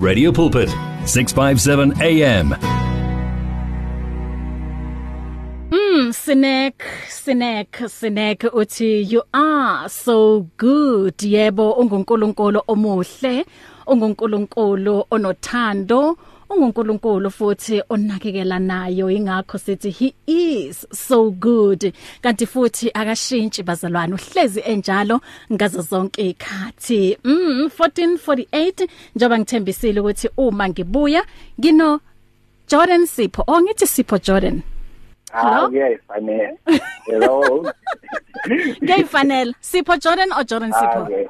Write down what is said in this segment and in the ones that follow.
Radio Pulpit 657 AM Mm Sinek Sinek Sinek uthi you are so good. Yebo ungunkulunkulu omuhle ungunkulunkulu onothando ungunkulunkulu futhi onakekela nayo ingakho sithi he is so good kanti futhi akashintshi bazalwane uhlezi enjalo ngazo zonke ikhathi mm 1448 njoba ngithembisile ukuthi uma ngibuya ngino Jordan Sipho oh ngithi Sipho Jordan Ah, kuyayifanela. Hello. Kuyayifanela. Sipho Jordan or Jordan Ah, Sipho?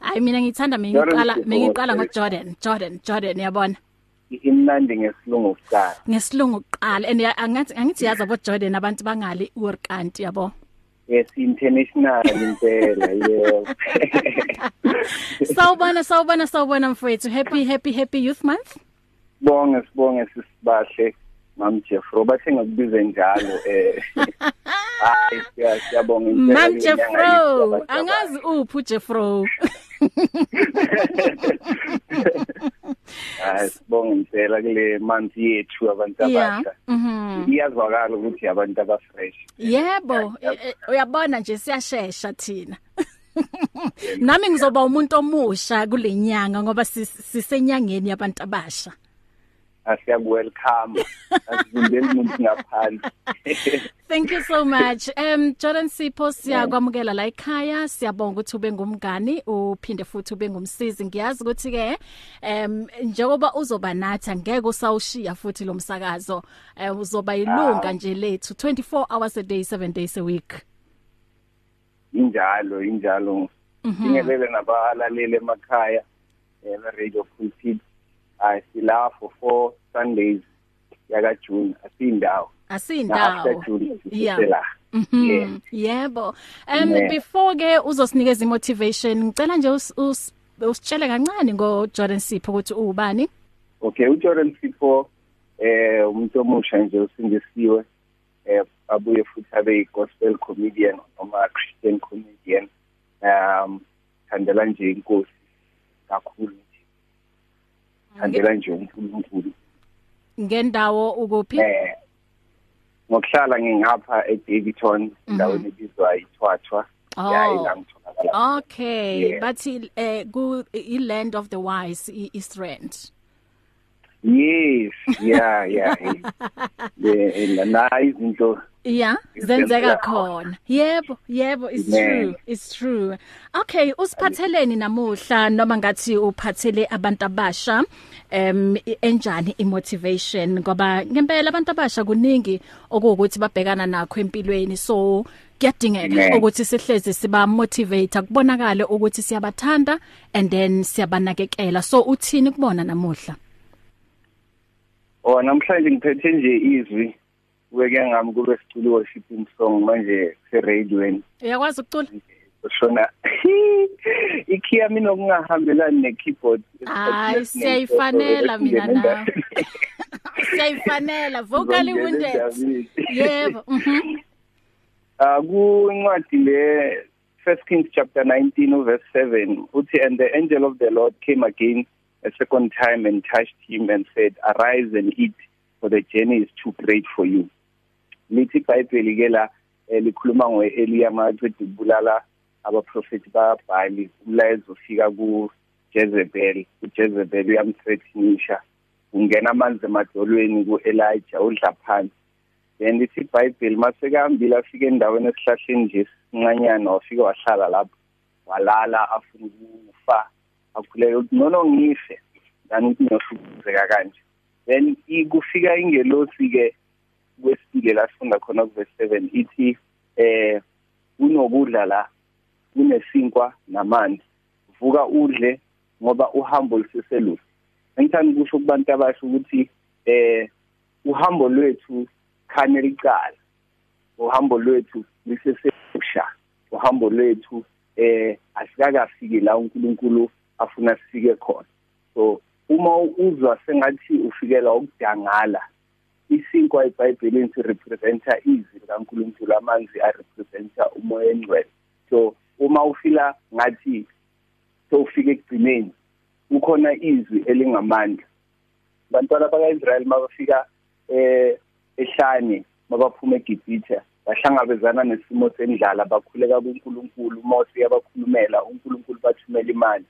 Hayi mina ngithanda mengiqala mengiqala okay. ngo Jordan, Jordan, Jordan yabona. Imnandi ngesilungu kuqala. Ngesilungu kuqala and ya- angathi angithi yazi abo Jordan abantu bangali uRkanti yabo. Yes, international impela, yebo. Sawubona sawubona sawubona mfowethu. Happy happy happy youth month. Sibonge sibonge sisibahle Mam Jeffro bathe ngikubize njalo eh. Hayi siya- siyabonga impela Mam kule Jeffro, nyanga yethu angazi uphi Jeffro. Hayi sibonge impela kule month yethu abantu Yeah. abasha. Mhm. Iyazwakala ukuthi abantu abafresh. Yebo, e- e- uyabona nje siyashesha thina. Nami ngizoba umuntu omusha kulenyanga ngoba sis- sisenyangeni yabantu abasha. Asiyakwelcome. Asivundeli umuntu ngaphandle. Thank you so much. Um Jordan Sipho siyakwamukela la ekhaya. Siyabonga ukuthi ube ngumngani uphinde futhi ube ngumsizi. Ngiyazi ukuthi ke um njengoba uzoba nathi angeke usawushiya futhi lo msakazo. Uh, uzoba ilunga nje lethu 24 hours a day 7 days a week. injalo injalo singelele nabalaleli emakhaya eh radio pulpit silafo for sundays yaka June asindawo na Asindawo. after June Yeah. Mhm. Yebo. Um before ke uzosinikeza imotivation, ngicela nje us- us- usitshele kancane ngo Jordan Sipho ukuthi ubani? okay uJordan Sipho eh umuntu omusha nje usindisiwe eh abuye futhi abe gospel comedian noma Christian comedian um thandela nje inkosi kakhulu nje thandela nje uNkulunkulu Ngendawo ukuphi? eh ngokuhlala ngingapha eDavidton endaweni ebizwa iThwathwa Oh. ya ila ngitholakala Okay, bathi eh ku i land of the wise i East Rand. yes yeah yeah le na izinto Yeah, zenzeka khona. Yebo, yebo, it's Amen. true, it's true. Okay, usiphatheleni namuhla noma ngathi uphathele abantu abasha em enjani imotivation? Ngoba ngempela abantu abasha kuningi okuwukuthi babhekana nakho empilweni so kuyadingeka ukuthi sihleze siba motivate kubonakale ukuthi siyabathanda and then siyabanakekela. So uthini kubona namuhla? Oh namhlanje ngiphethe nje izwi. Weke ngami kube siculi worshiping song manje se radioweni uyakwazi ukucula ushona ikhiya mina okungahambelani ne keyboard Hayi, siyayifanela mina nawe. siyayifanela. Vocally wounded. yebo. Mhm. Uh ku-incwadi le First Kings chapter 19 verse 7 uthi and the angel of the Lord came again a second time and touched him and said arise and eat for the journey is too great for you lithi iBhayibheli ke la eh, likhuluma ngoEliya maqedwe ukubulala abaprofeti baBhali umlayezo ufika ku Jezebel uJezebel uyamthreatenisha ungena amanzi emadolweni kuElijah udla phansi. Then lithi iBhayibheli masekahambile afike endaweni esihlahleni nje sincanyana wafika wahlala lapho. Walala afuna ukufa akhuleka ukuthi nono ngife than ukuthi ngiyohluzeka kanje. Then kufika ingelosi ke kwesibili la sifunda khona kuverse 7 ithi eh unokudla la kunesinkwa namanzi vuka udle ngoba uhambo luseseluhle ngithanda ukusho kubantu abasho ukuthi eh uhambo lwethu khane licala. Uhambo lwethu liseselusha uhambo lwethu eh asikakafiki la uNkulunkulu afuna sifike khona. So uma uzwa sengathi ufikela ukudangala isinkwa eBhayibhelini sirepresenta izwi likaNkulunkulu amanzi arepresenta umoya engcwele. So uma ufila ngathi sowufike ekugcineni ukhona izwi elingamandla. Bantwana bakaIsrael mabafika eh ehlane mabaphuma eGibhithe bahlangabezana nesimo sendlala bakhuleka kuNkulunkulu Mose yabakhulumela uNkulunkulu bathumela imali.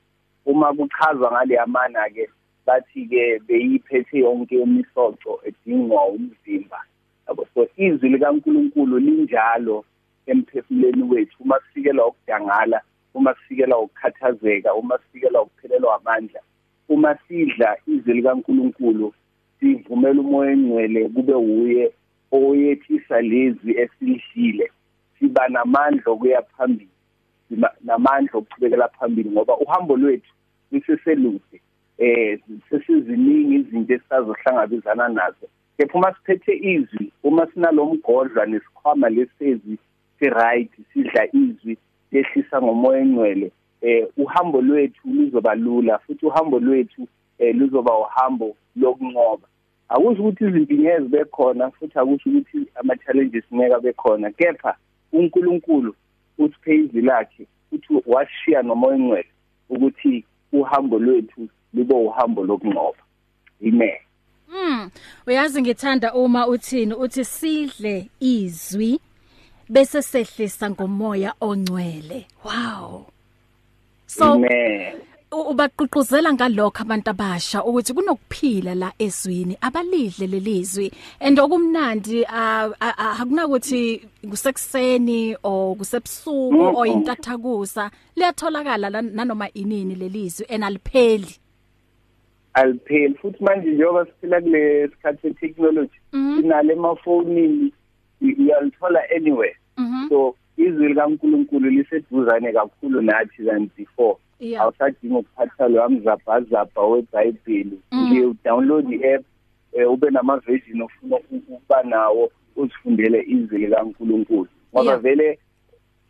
Uma kuchazwa ngale yamana ke bathi ke beyiphethe yonke imisoco edingwa umzimba. Yabo so izwi likaNkulunkulu linjalo emphefumulweni wethu. Uma sifikela ukudangala uma sifikela ukukhathazeka uma sifikela ukuphelelwa amandla uma sidla izwi likaNkulunkulu sivumela umoya engcwele kube uye oyethisa lezi esilishile. Siba namandla okuya phambili namandla okuchubekela phambili ngoba uhambo lwethu liseselude eh sesiziningi izinto esisazohlangabezana nazo. Kepha uma siphethe izwi uma sinalomgodlwa nesikhwama lesezi si-right sidla izwi lehlisa ngomoya engcwele eh uhambo lwethu luzoba lula futhi uhambo lwethu eh luzoba uhambo lokunqoba. Akusho ukuthi izinto ngeke zibe khona futhi akusho ukuthi ama challenges ngeke bekhona kepha uNkulunkulu usiphe izwi lakhe uthi washiya nomoya engcwele ukuthi uhambo lwethu libe uhambo lokunqoba. Amen. Mm uyazi ngithanda uma uthini uthi sidle izwi bese sehlisa ngomoya ongcwele. Wow. So amen. ubaqhuquzela ngalokho abantu abasha ukuthi kunokuphila la ezwini abalidle lelizwi and okumnandi akunakuthi kusekuseni o kusebusuku o intathakusa liyatholakala nanoma inini lelizwi enalipheli alipheli futhi manje njengoba siphila kule sikhathi technology sinale emafonini uyalithola anywhere so izwi likaNkuluNkulu liseduzane kakhulu nathi than before awusadinga ukuphatha lo amzabhazabha weBhayibheli nje udownload i-app ube nama version ofuna ukuba nawo uzifundele izwi likaNkuluNkulu ngoba vele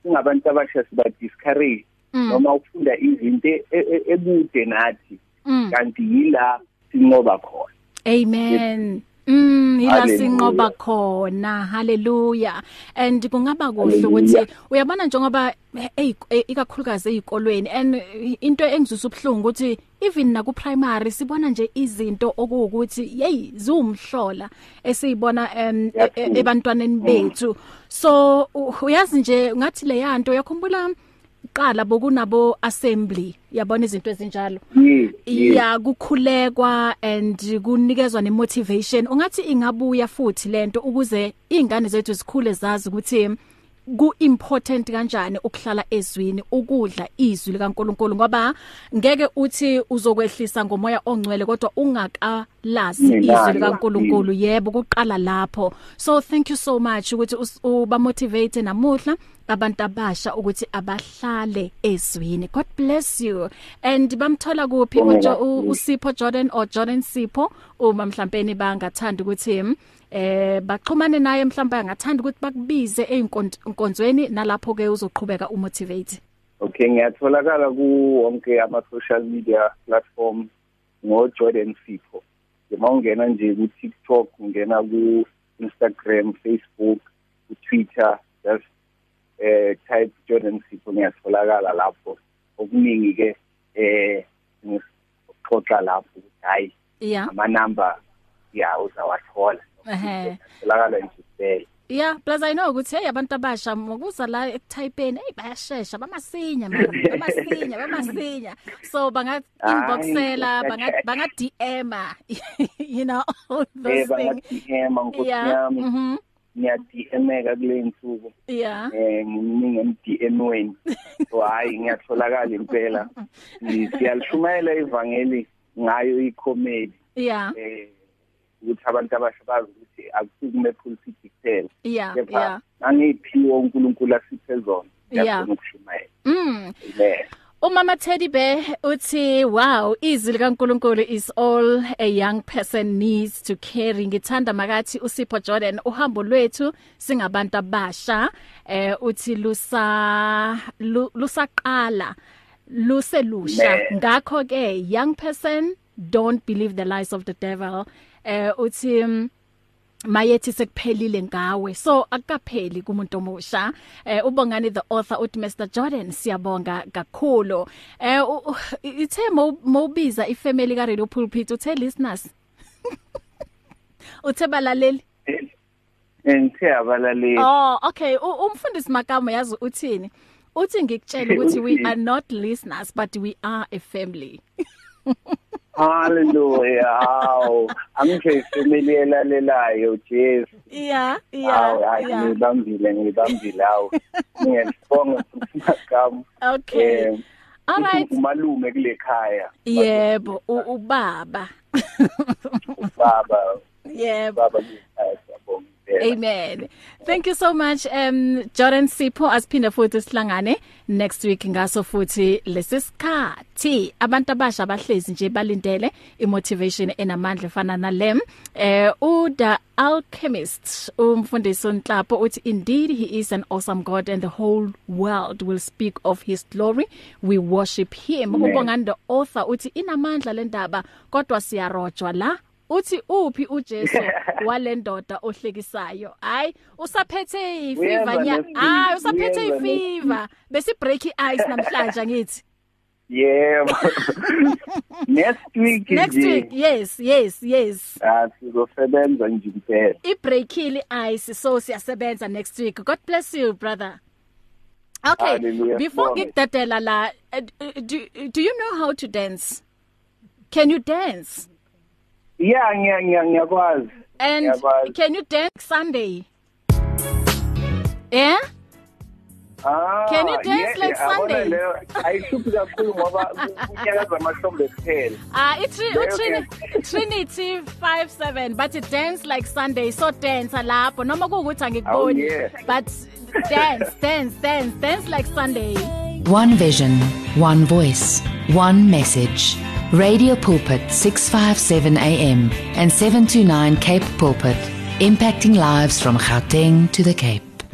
singabantu abasha siba discourage noma ukufunda izinto ebude nathi kanti yila sinqoba khona. Amen. Mm ila sinqoba khona. Haleluya and kungaba kuhle ukuthi uyabona njengoba ikakhulukazi ezikolweni and into engizwisa ubhlungu ukuthi even na ku primary sibona nje izinto okuwukuthi hey ziwumhlola esiyibona ebantwaneni bethu. So uyazi nje ngathi le yanto yakhumbula qala bokunabo assembly. Yabona izinto ezinjalo? Ya kukhulekwa and kunikezwa nemotivation. Ungathi ingabuya futhi lento ukuze izingane zethu zikhule zazi ukuthi ku important kanjani ukuhlala ezwini ukudla izwi likaNkuluNkulu. Ngoba ngeke uthi uzokwehlisa ngomoya ongcwele kodwa ungakalazi izwi likaNkuluNkulu. Yebo kuqala lapho. So thank you so much ukuthi uba motivate namuhla. Abantu abasha ukuthi abahlale ezwini god bless you. And bamthola kuphi uSipho Jordan or Jordan Sipho? Uma mhlawumbe bangathanda ukuthi eh baxhumane naye mhlawumbe angathanda ukuthi bakubize einkonzweni nalapho ke uzoqhubeka umotivate. Okay ngiyatholakala ku wonke ama social media platform ngo Jordan Sipho. Uma ungena nje ku TikTok ungena ku Instagram Facebook ku Twitter just eh type Jordan Sipho ngiyatholakala lapho. Okuningi ke eh ngixoxa lapho hayi yeah. ama number ya uzawathola tholakala nje kuphela. Yeah, plus I know ukuthi hey abantu abasha ngokuza la ekutypeni hey bayashesha bamasinya bamasinya bamasinya. So banga inboxela banga banga DM you know all those things. DM ngokuyami mhm niya DMeka kule nsuku yeah. eh nginingi em DM weni so hayi ngiyatholakala impela. Siyalishumayela ivangeli ngayo i-comedy. Yeah. Eh ukuthi abantu abasha bazi ukuthi akusukume politics kuphela yeah yeah. angiphiwe uNkulunkulu asiphe zona ngiyafuna ukushumayela mm. Umama Teddy Bear uthi wow izwi likaNkuluNkulu is all a young person needs to carry. Ngithanda makathi uSipho Jordan uhambo lwethu singabantu abasha eh uthi lusa lu- lusaqala luselusha. Ne. ngakho ke young person don't believe the lies of the devil. Eh uthi mm, mayethi sekuphelile ngawe. So akukapheli kumuntu omusha. Eh ubongani the author uthi Mr Jordan siyabonga kakhulu. Eh ithe mawubiza ifamily ka Radio Pulpit uthe listeners. Uthe balaleli. Ngithe abalaleli. Oh okay. Umfundisi makamo yazi uthini? Uthi ngikutshela ukuthi we are not listeners but we are a family. Hallelujah. Aw, angisho ifamily elalelayo Jesu. Yeah, yeah. Aw, ngibambile ngibambile aw. Ngiyabonga uSigama. Okay. All right. Umalume kule khaya. Yebo, ubaba. Ubaba. Yebo. Baba ngiyazi siyabonga. Amen. Thank you so much um Jordan Sipho. Asiphinda futhi sihlangane next week ngaso futhi lesisikhathi abantu abasha abahlezi nje balindele imotivation enamandla efana nalem. Eh uda alchemist umfundisi onhlapho uthi indeed he is an awesome god and the whole world will speak of his glory. We worship him. Ubongani the author uthi inamandla lendaba kodwa siyarojwa la uthi uphi uJesu walendoda ohlekisayo hayi usaphethe ifiva nya hayi usaphethe ifiva bese break ice namhlanje ngithi Yebo. Next week Next week yes yes yes. Ah sizosebenza nje kuphela. Ibreakile ice so siyasebenza next week. God bless you brother. Okay Hallelujah. before ngikudedela la uh, do do you know how to dance? Can you dance? Yeah ngiya ngiya ngiyakwazi. And Ngiyakwazi. can you dance Sunday? Yeah? Ah, Can you dance yeah, like yeah, Sunday? ayihluphi kakhulu ngoba kunyakaza amahlombe kuphela. Ah Leyo utrini Trinity 57 but it dance like Sunday so dance lapho noma kuukuthi angikuboni Oh, but dance dance dance dance like Sunday. One vision, one voice, one message. Radio Pulpit 657 AM and 729 Cape Pulpit, impacting lives from Gauteng to the Cape.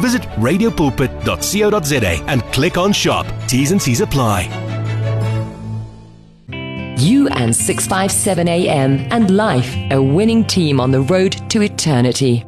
Visit radiopulpit.co.za and click on shop. T's and C's apply. You and 657 AM and life, a winning team on the road to eternity.